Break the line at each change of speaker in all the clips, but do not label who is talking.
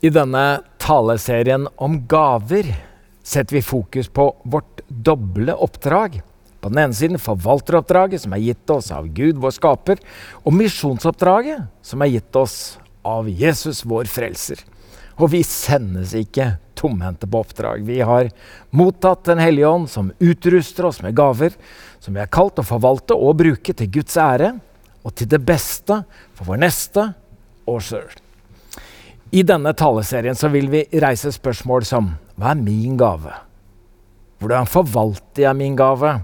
I denne taleserien om gaver setter vi fokus på vårt doble oppdrag. På den ene siden forvalteroppdraget, som er gitt oss av Gud, vår skaper, og misjonsoppdraget, som er gitt oss av Jesus, vår frelser. Og vi sendes ikke tomhendte på oppdrag. Vi har mottatt Den hellige ånd, som utruster oss med gaver, som vi er kalt å forvalte og bruke til Guds ære, og til det beste for vår neste og sjøl. I denne taleserien så vil vi reise spørsmål som hva er min gave? Hvordan forvalter jeg min gave?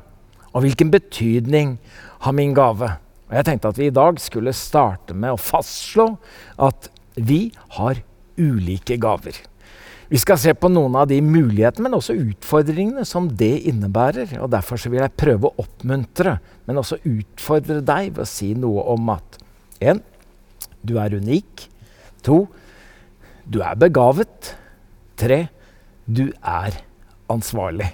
Og hvilken betydning har min gave? Og Jeg tenkte at vi i dag skulle starte med å fastslå at vi har ulike gaver. Vi skal se på noen av de mulighetene, men også utfordringene som det innebærer. og Derfor vil jeg prøve å oppmuntre, men også utfordre deg ved å si noe om at 1. Du er unik. 2. Du er begavet. Tre, du er ansvarlig.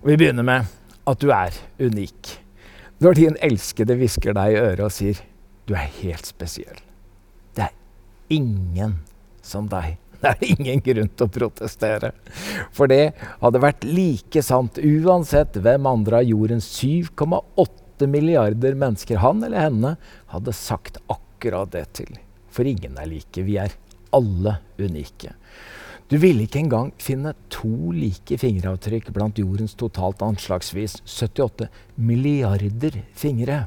Og Vi begynner med at du er unik. Når din elskede hvisker deg i øret og sier du er helt spesiell. Det er ingen som deg. Det er ingen grunn til å protestere. For det hadde vært like sant uansett hvem andre av jordens 7,8 milliarder mennesker han eller henne hadde sagt akkurat det til. For ingen er like. Vi er alle unike. Du ville ikke engang finne to like fingeravtrykk blant jordens totalt anslagsvis 78 milliarder fingre.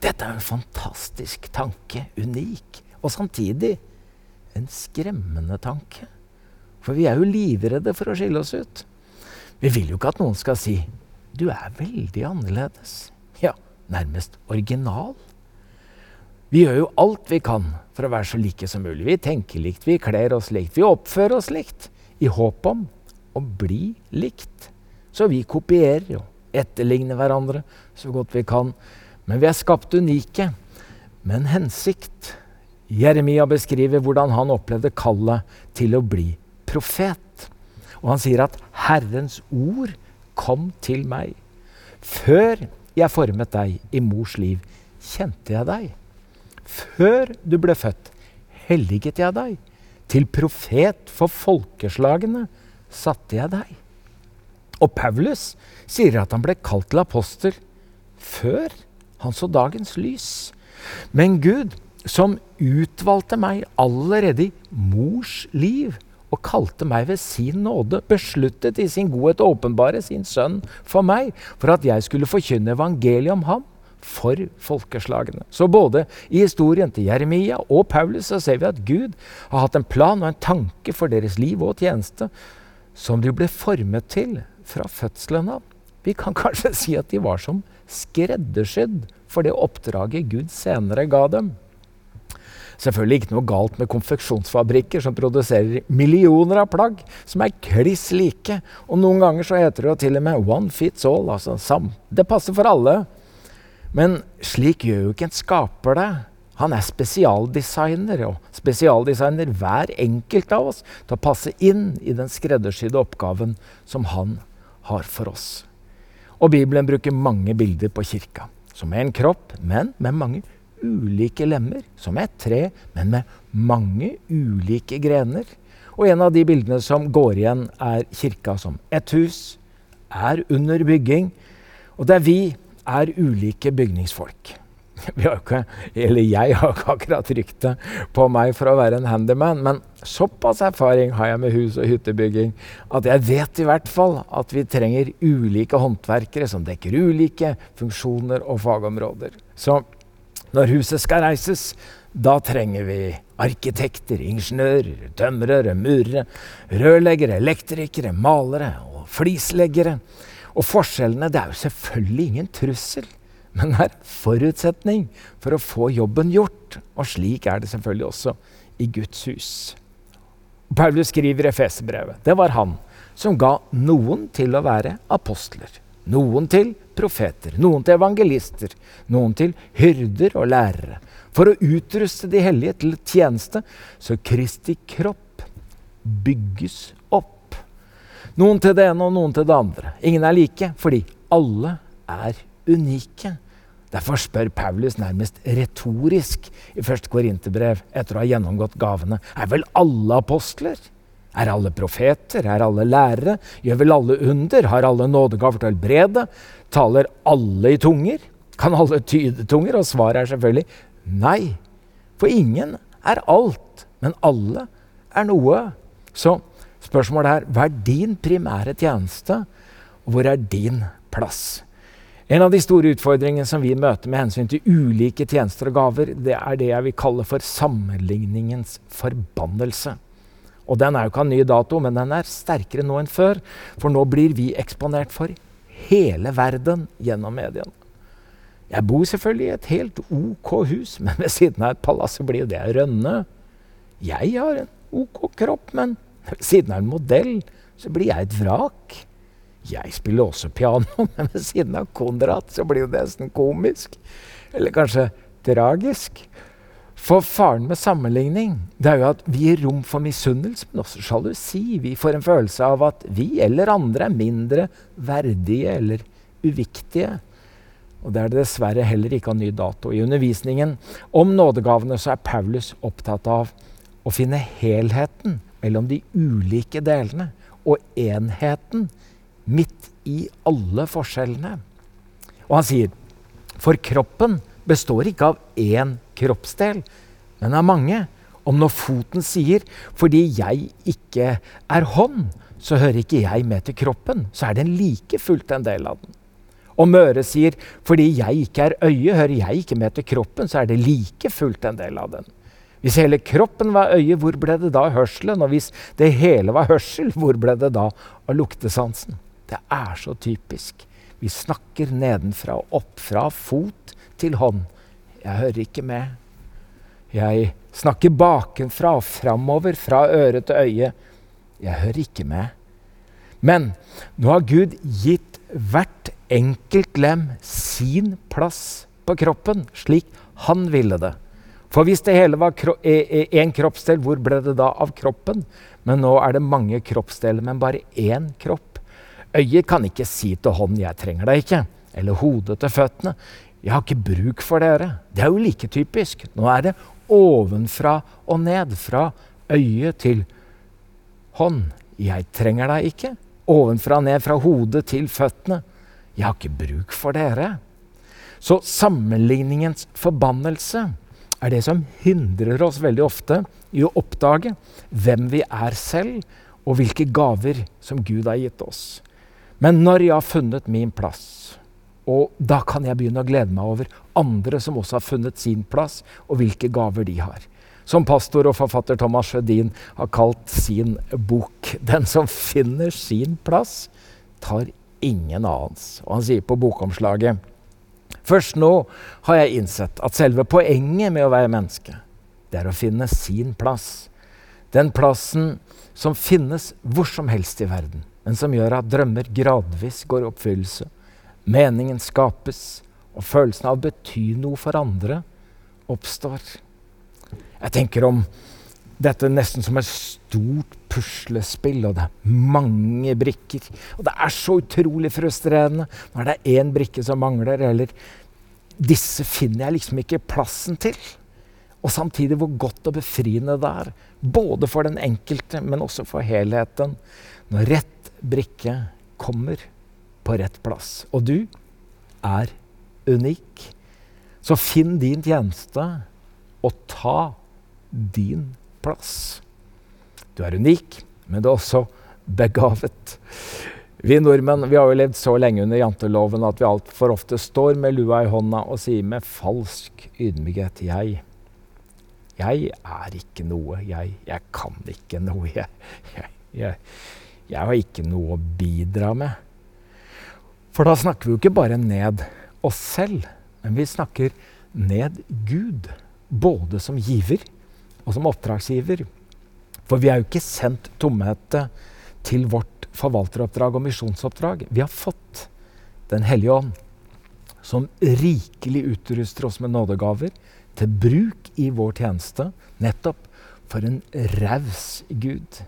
Dette er en fantastisk tanke, unik, og samtidig en skremmende tanke. For vi er jo livredde for å skille oss ut. Vi vil jo ikke at noen skal si 'du er veldig annerledes'. Ja, nærmest original. Vi gjør jo alt vi kan for å være så like som mulig. Vi tenker likt, vi kler oss likt, vi oppfører oss likt. I håp om å bli likt. Så vi kopierer jo. etterligner hverandre så godt vi kan. Men vi er skapt unike med en hensikt. Jeremia beskriver hvordan han opplevde kallet til å bli profet. Og han sier at 'Herrens ord kom til meg'. Før jeg formet deg i mors liv, kjente jeg deg. Før du ble født, helliget jeg deg. Til profet for folkeslagene satte jeg deg. Og Paulus sier at han ble kalt til apostel før han så dagens lys. Men Gud, som utvalgte meg allerede i mors liv og kalte meg ved sin nåde, besluttet i sin godhet å åpenbare sin sønn for meg, for at jeg skulle forkynne evangeliet om ham for folkeslagene. Så både i historien til Jeremia og Paulus så ser vi at Gud har hatt en plan og en tanke for deres liv og tjeneste som de ble formet til fra fødselen av. Vi kan kanskje si at de var som skreddersydd for det oppdraget Gud senere ga dem. Selvfølgelig ikke noe galt med konfeksjonsfabrikker som produserer millioner av plagg som er kliss like. Og noen ganger så heter det jo til og med 'one fits all'. altså sam. Det passer for alle. Men slik gjør jo ikke en skaper det. Han er spesialdesigner, og spesialdesigner hver enkelt av oss til å passe inn i den skreddersydde oppgaven som han har for oss. Og Bibelen bruker mange bilder på kirka. Som er en kropp, men med mange ulike lemmer. Som er et tre, men med mange ulike grener. Og en av de bildene som går igjen, er kirka som et hus, er under bygging. Og det er vi er ulike bygningsfolk. Ikke, eller jeg har ikke akkurat rykte på meg for å være en handyman, men såpass erfaring har jeg med hus- og hyttebygging at jeg vet i hvert fall at vi trenger ulike håndverkere som dekker ulike funksjoner og fagområder. Så når huset skal reises, da trenger vi arkitekter, ingeniører, tømrere, murere, rørleggere, elektrikere, malere og flisleggere. Og forskjellene det er jo selvfølgelig ingen trussel, men er forutsetning for å få jobben gjort. Og slik er det selvfølgelig også i Guds hus. Paulus skriver i Efeserbrevet. Det var han som ga noen til å være apostler, noen til profeter, noen til evangelister, noen til hyrder og lærere, for å utruste de hellige til tjeneste, så Kristi kropp bygges noen til det ene og noen til det andre. Ingen er like, fordi alle er unike. Derfor spør Paulus nærmest retorisk i 1. Korinterbrev etter å ha gjennomgått gavene. Er vel alle apostler? Er alle profeter? Er alle lærere? Gjør vel alle under? Har alle nådegaver til å helbrede? Taler alle i tunger? Kan alle tyde tunger? Og svaret er selvfølgelig nei. For ingen er alt, men alle er noe. Så spørsmålet er hva er din primære tjeneste, og hvor er din plass? En av de store utfordringene som vi møter med hensyn til ulike tjenester og gaver, det er det jeg vil kalle for sammenligningens forbannelse. Og den er jo ikke av ny dato, men den er sterkere nå enn før. For nå blir vi eksponert for hele verden gjennom mediene. Jeg bor selvfølgelig i et helt OK hus, men ved siden av et palass blir det rønne. Jeg har en OK kropp, men siden av en modell så blir jeg et vrak. Jeg spiller også piano, men ved siden av Konrad så blir det nesten komisk. Eller kanskje tragisk. For faren med sammenligning det er jo at vi gir rom for misunnelse, men også sjalusi. Vi får en følelse av at vi eller andre er mindre verdige eller uviktige. Og det er det dessverre heller ikke av ny dato. I undervisningen om nådegavene så er Paulus opptatt av å finne helheten mellom de ulike delene og enheten midt i alle forskjellene. Og han sier for kroppen består ikke av én kroppsdel, men av mange. Om når foten sier 'fordi jeg ikke er hånd', så hører ikke jeg med til kroppen, så er den like fullt en del av den. Om øret sier 'fordi jeg ikke er øye, hører jeg ikke med til kroppen', så er det like fullt en del av den. Hvis hele kroppen var øye, hvor ble det da hørselen? Og hvis det hele var hørsel, hvor ble det da av luktesansen? Det er så typisk. Vi snakker nedenfra og opp, fra fot til hånd. Jeg hører ikke med. Jeg snakker bakenfra og framover, fra øre til øye. Jeg hører ikke med. Men nå har Gud gitt hvert enkelt lem sin plass på kroppen, slik han ville det. For hvis det hele var én e, e, kroppsdel, hvor ble det da av kroppen? Men nå er det mange kroppsdeler, men bare én kropp. Øyet kan ikke si til hånden 'jeg trenger deg ikke', eller hodet til føttene 'jeg har ikke bruk for dere'. Det er jo like typisk. Nå er det ovenfra og ned, fra øye til hånd. 'Jeg trenger deg ikke'. Ovenfra og ned, fra hodet til føttene. 'Jeg har ikke bruk for dere'. Så sammenligningens forbannelse er det som hindrer oss veldig ofte i å oppdage hvem vi er selv, og hvilke gaver som Gud har gitt oss. Men når jeg har funnet min plass, og da kan jeg begynne å glede meg over andre som også har funnet sin plass, og hvilke gaver de har. Som pastor og forfatter Thomas Sjødin har kalt sin bok 'Den som finner sin plass, tar ingen annens'. Og han sier på bokomslaget Først nå har jeg innsett at selve poenget med å være menneske, det er å finne sin plass. Den plassen som finnes hvor som helst i verden men som gjør at drømmer gradvis går i oppfyllelse. Meningen skapes, og følelsen av å bety noe for andre oppstår. Jeg tenker om dette nesten som et stort puslespill, og det er mange brikker. Og det er så utrolig frustrerende når det er én brikke som mangler, eller disse finner jeg liksom ikke plassen til. Og samtidig hvor godt og befriende det er, både for den enkelte, men også for helheten, når rett brikke kommer på rett plass. Og du er unik. Så finn din tjeneste og ta din plass. Du er unik, men du er også begavet. Vi nordmenn vi har jo levd så lenge under janteloven at vi altfor ofte står med lua i hånda og sier med falsk ydmykhet jeg. Jeg er ikke noe, jeg. Jeg kan ikke noe, jeg. jeg, jeg jeg har ikke noe å bidra med. For da snakker vi jo ikke bare ned oss selv, men vi snakker ned Gud. Både som giver og som oppdragsgiver. For vi er jo ikke sendt tomhendte til vårt forvalteroppdrag og misjonsoppdrag. Vi har fått Den hellige ånd, som rikelig utruster oss med nådegaver til bruk i vår tjeneste, nettopp for en raus Gud.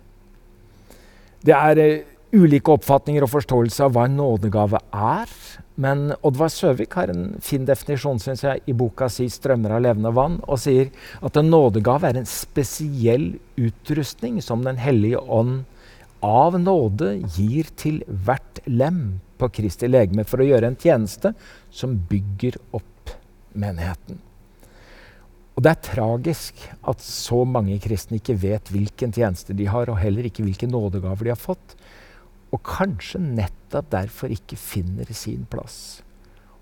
Det er eh, ulike oppfatninger og forståelse av hva en nådegave er. Men Oddvar Søvik har en fin definisjon synes jeg, i boka si 'Strømmer av levende vann', og sier at en nådegave er en spesiell utrustning som Den hellige ånd av nåde gir til hvert lem på Kristi legeme for å gjøre en tjeneste som bygger opp menigheten. Og Det er tragisk at så mange kristne ikke vet hvilken tjeneste de har, og heller ikke hvilke nådegaver de har fått og kanskje nettopp derfor ikke finner sin plass.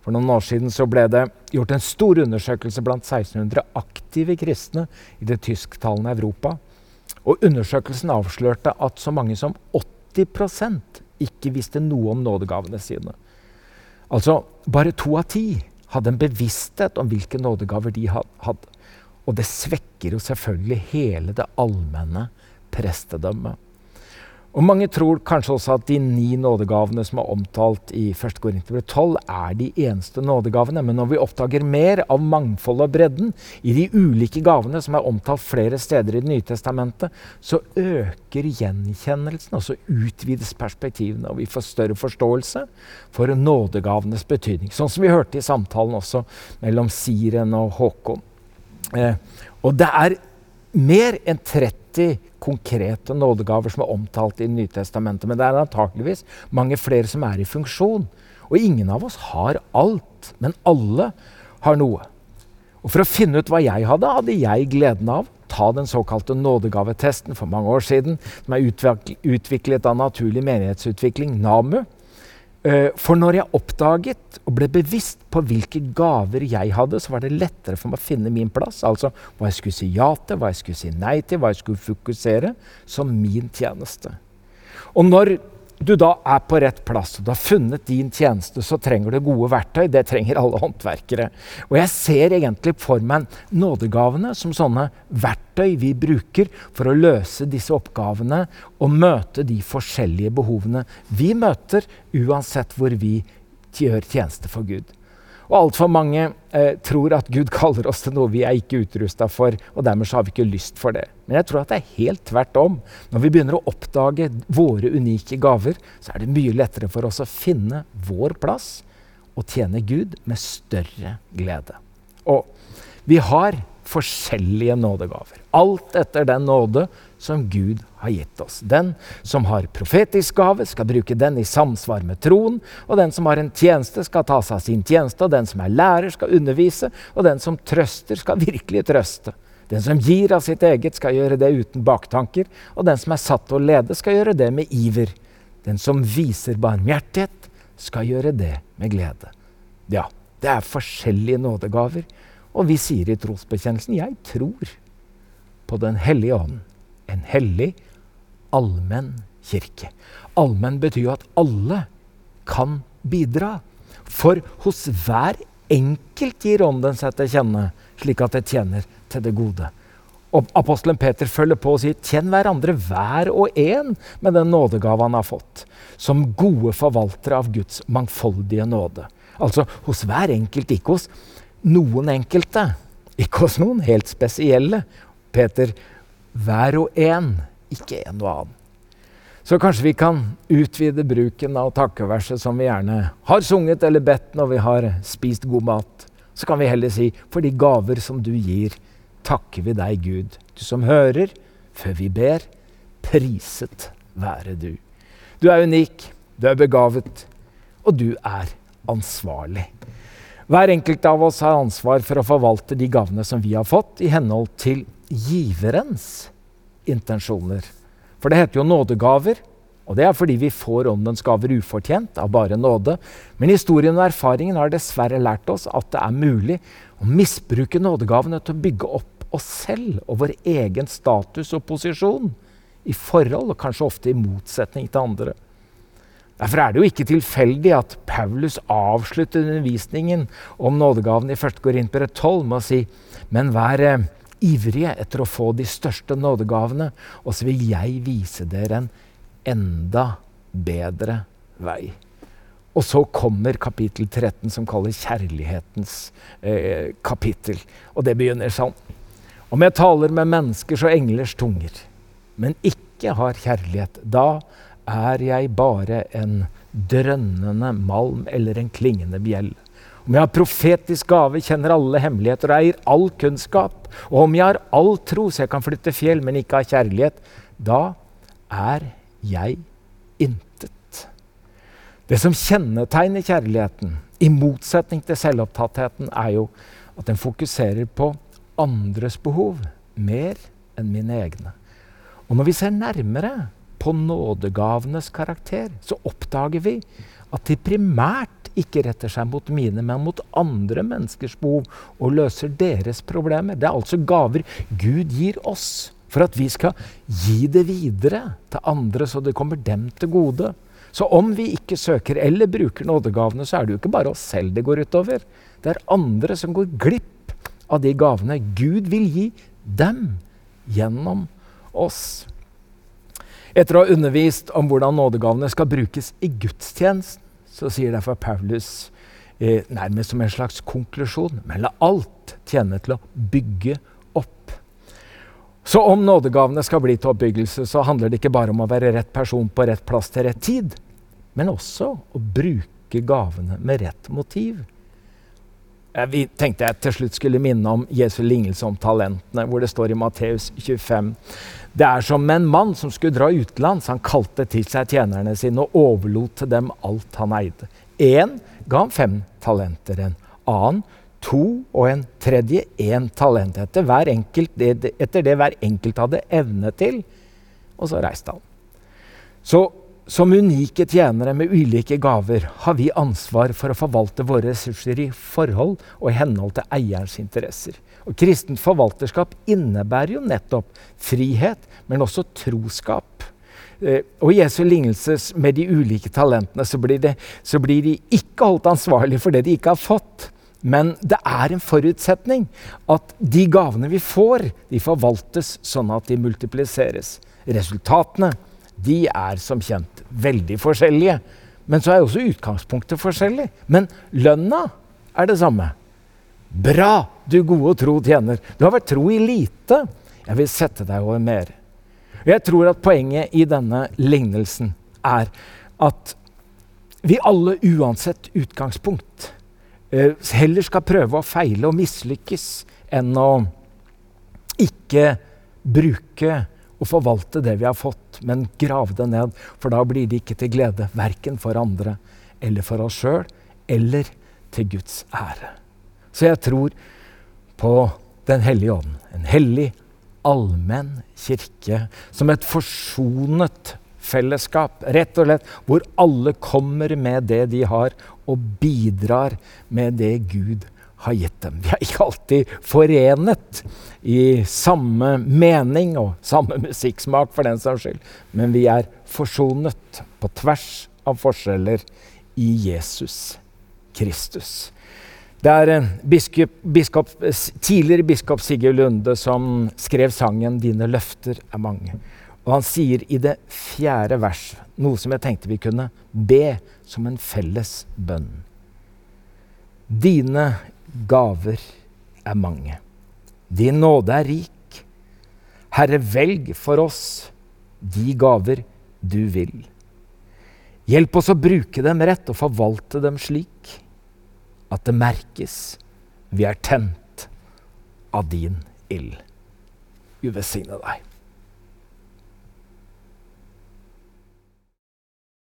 For noen år siden ble det gjort en stor undersøkelse blant 1600 aktive kristne i det tysktalende Europa. Og undersøkelsen avslørte at så mange som 80% ikke visste noe om nådegavene sine. Altså bare to av ti hadde en bevissthet om hvilke nådegaver de hadde. Og det svekker jo selvfølgelig hele det allmenne prestedømmet. Og Mange tror kanskje også at de ni nådegavene som er omtalt i 1. Korinterbrev 12, er de eneste nådegavene. Men når vi oppdager mer av mangfoldet og bredden i de ulike gavene som er omtalt flere steder i Det nye testamentet, så øker gjenkjennelsen, og så utvides perspektivene. Og vi får større forståelse for nådegavenes betydning. Sånn som vi hørte i samtalen også mellom Siren og Håkon. Eh, og det er mer enn 30 konkrete nådegaver som er omtalt i Nytestamentet. Men det er antakeligvis mange flere som er i funksjon. Og ingen av oss har alt, men alle har noe. Og For å finne ut hva jeg hadde, hadde jeg gleden av ta den såkalte nådegavetesten for mange år siden, som er utviklet av Naturlig menighetsutvikling, NAMU. Eh, for når jeg oppdaget og ble bevisst på hvilke gaver jeg hadde, så var det lettere for meg å finne min plass. Altså hva jeg skulle si ja til, hva jeg skulle si nei til, hva jeg skulle fokusere som min tjeneste. Og når du da er på rett plass og du har funnet din tjeneste, så trenger du gode verktøy. Det trenger alle håndverkere. Og jeg ser egentlig for meg nådegavene som sånne verktøy vi bruker for å løse disse oppgavene og møte de forskjellige behovene vi møter, uansett hvor vi gjør tjeneste for Gud. Og altfor mange eh, tror at Gud kaller oss til noe vi er ikke utrusta for, og dermed så har vi ikke lyst for det. Men jeg tror at det er helt tvert om. Når vi begynner å oppdage våre unike gaver, så er det mye lettere for oss å finne vår plass og tjene Gud med større glede. Og vi har forskjellige nådegaver. Alt etter den nåde som Gud har gitt oss. Den som har profetisk gave, skal bruke den i samsvar med troen. Og den som har en tjeneste, skal ta seg av sin tjeneste. Og den som er lærer, skal undervise. Og den som trøster, skal virkelig trøste. Den som gir av sitt eget, skal gjøre det uten baktanker. Og den som er satt til å lede, skal gjøre det med iver. Den som viser barmhjertighet, skal gjøre det med glede. Ja, det er forskjellige nådegaver. Og vi sier i trosbekjennelsen 'Jeg tror på Den hellige ånd', en hellig, allmenn kirke. Allmenn betyr jo at alle kan bidra. For hos hver enkelt gir Ånden seg til kjenne, slik at det tjener til det gode. Og Apostelen Peter følger på og sier tjenn hverandre hver og en med den nådegave han har fått, som gode forvaltere av Guds mangfoldige nåde. Altså hos hver enkelt, ikke hos noen enkelte, ikke hos noen helt spesielle. Peter hver og en, ikke en og annen. Så kanskje vi kan utvide bruken av takkeverset som vi gjerne har sunget eller bedt når vi har spist god mat. Så kan vi heller si for de gaver som du gir, takker vi deg, Gud, du som hører før vi ber. Priset være du. Du er unik, du er begavet, og du er ansvarlig. Hver enkelt av oss har ansvar for å forvalte de gavene som vi har fått, i henhold til giverens intensjoner. For det heter jo nådegaver, og det er fordi vi får åndens gaver ufortjent, av bare nåde. Men historien og erfaringen har dessverre lært oss at det er mulig å misbruke nådegavene til å bygge opp oss selv og vår egen status og posisjon i forhold, og kanskje ofte i motsetning til andre. Derfor er det jo ikke tilfeldig at Paulus avslutter undervisningen om nådegaven i 1. Korinter 12 med å si men vær eh, ivrige etter å få de største nådegavene, og så vil jeg vise dere en enda bedre vei. Og så kommer kapittel 13, som kalles kjærlighetens eh, kapittel. Og det begynner sånn. Om jeg taler med menneskers og englers tunger, men ikke har kjærlighet, da er jeg bare en drønnende malm eller en klingende bjell. Om jeg har profetisk gave, kjenner alle hemmeligheter og eier all kunnskap, og om jeg har all tro så jeg kan flytte fjell, men ikke har kjærlighet, da er jeg intet. Det som kjennetegner kjærligheten, i motsetning til selvopptattheten, er jo at den fokuserer på andres behov mer enn mine egne. Og når vi ser nærmere på nådegavenes karakter, så oppdager vi at de primært ikke retter seg mot mine, men mot andre menneskers behov og løser deres problemer. Det er altså gaver Gud gir oss for at vi skal gi det videre til andre, så det kommer dem til gode. Så om vi ikke søker eller bruker nådegavene, så er det jo ikke bare oss selv det går utover. Det er andre som går glipp av de gavene Gud vil gi dem gjennom oss. Etter å ha undervist om hvordan nådegavene skal brukes i gudstjenesten, så sier derfor Paulus eh, nærmest som en slags konklusjon Men la alt tjene til å bygge opp. Så om nådegavene skal bli til oppbyggelse, så handler det ikke bare om å være rett person på rett plass til rett tid, men også å bruke gavene med rett motiv. Vi tenkte jeg til slutt skulle minne om Jesu lignelse om talentene, hvor det står i Matteus 25. Det er som en mann som skulle dra utenlands. Han kalte til seg tjenerne sine og overlot til dem alt han eide. Én ga han fem talenter, en annen to og en tredje én talent. Etter, enkelt, etter det hver enkelt hadde evne til. Og så reiste han. Så som unike tjenere med ulike gaver har vi ansvar for å forvalte våre ressurser i forhold og i henhold til eierens interesser. Og Kristent forvalterskap innebærer jo nettopp frihet, men også troskap. Eh, og I Jesu lignelse med de ulike talentene så blir, det, så blir de ikke holdt ansvarlig for det de ikke har fått. Men det er en forutsetning at de gavene vi får, de forvaltes sånn at de multipliseres. Resultatene de er som kjent veldig forskjellige. Men så er også utgangspunktet forskjellig. Men lønna er det samme. Bra, du gode og tro tjener. Du har vært tro i lite. Jeg vil sette deg over mer. Jeg tror at poenget i denne lignelsen er at vi alle, uansett utgangspunkt, eh, heller skal prøve å feile og mislykkes enn å ikke bruke og forvalte det vi har fått, men grave det ned. For da blir det ikke til glede, verken for andre eller for oss sjøl, eller til Guds ære. Så jeg tror på Den hellige ånd. En hellig, allmenn kirke som et forsonet fellesskap. Rett og slett hvor alle kommer med det de har, og bidrar med det Gud har gitt dem. Vi er ikke alltid forenet i samme mening og samme musikksmak, for den saks skyld, men vi er forsonet på tvers av forskjeller i Jesus Kristus. Det er biskop, biskop, tidligere biskop Sigurd Lunde som skrev sangen 'Dine løfter er mange'. Og han sier i det fjerde vers noe som jeg tenkte vi kunne be som en felles bønn. Dine gaver er mange. Din nåde er rik. Herre, velg for oss de gaver du vil. Hjelp oss å bruke dem rett og forvalte dem slik at det merkes vi er tent av din ild. Gud velsigne deg.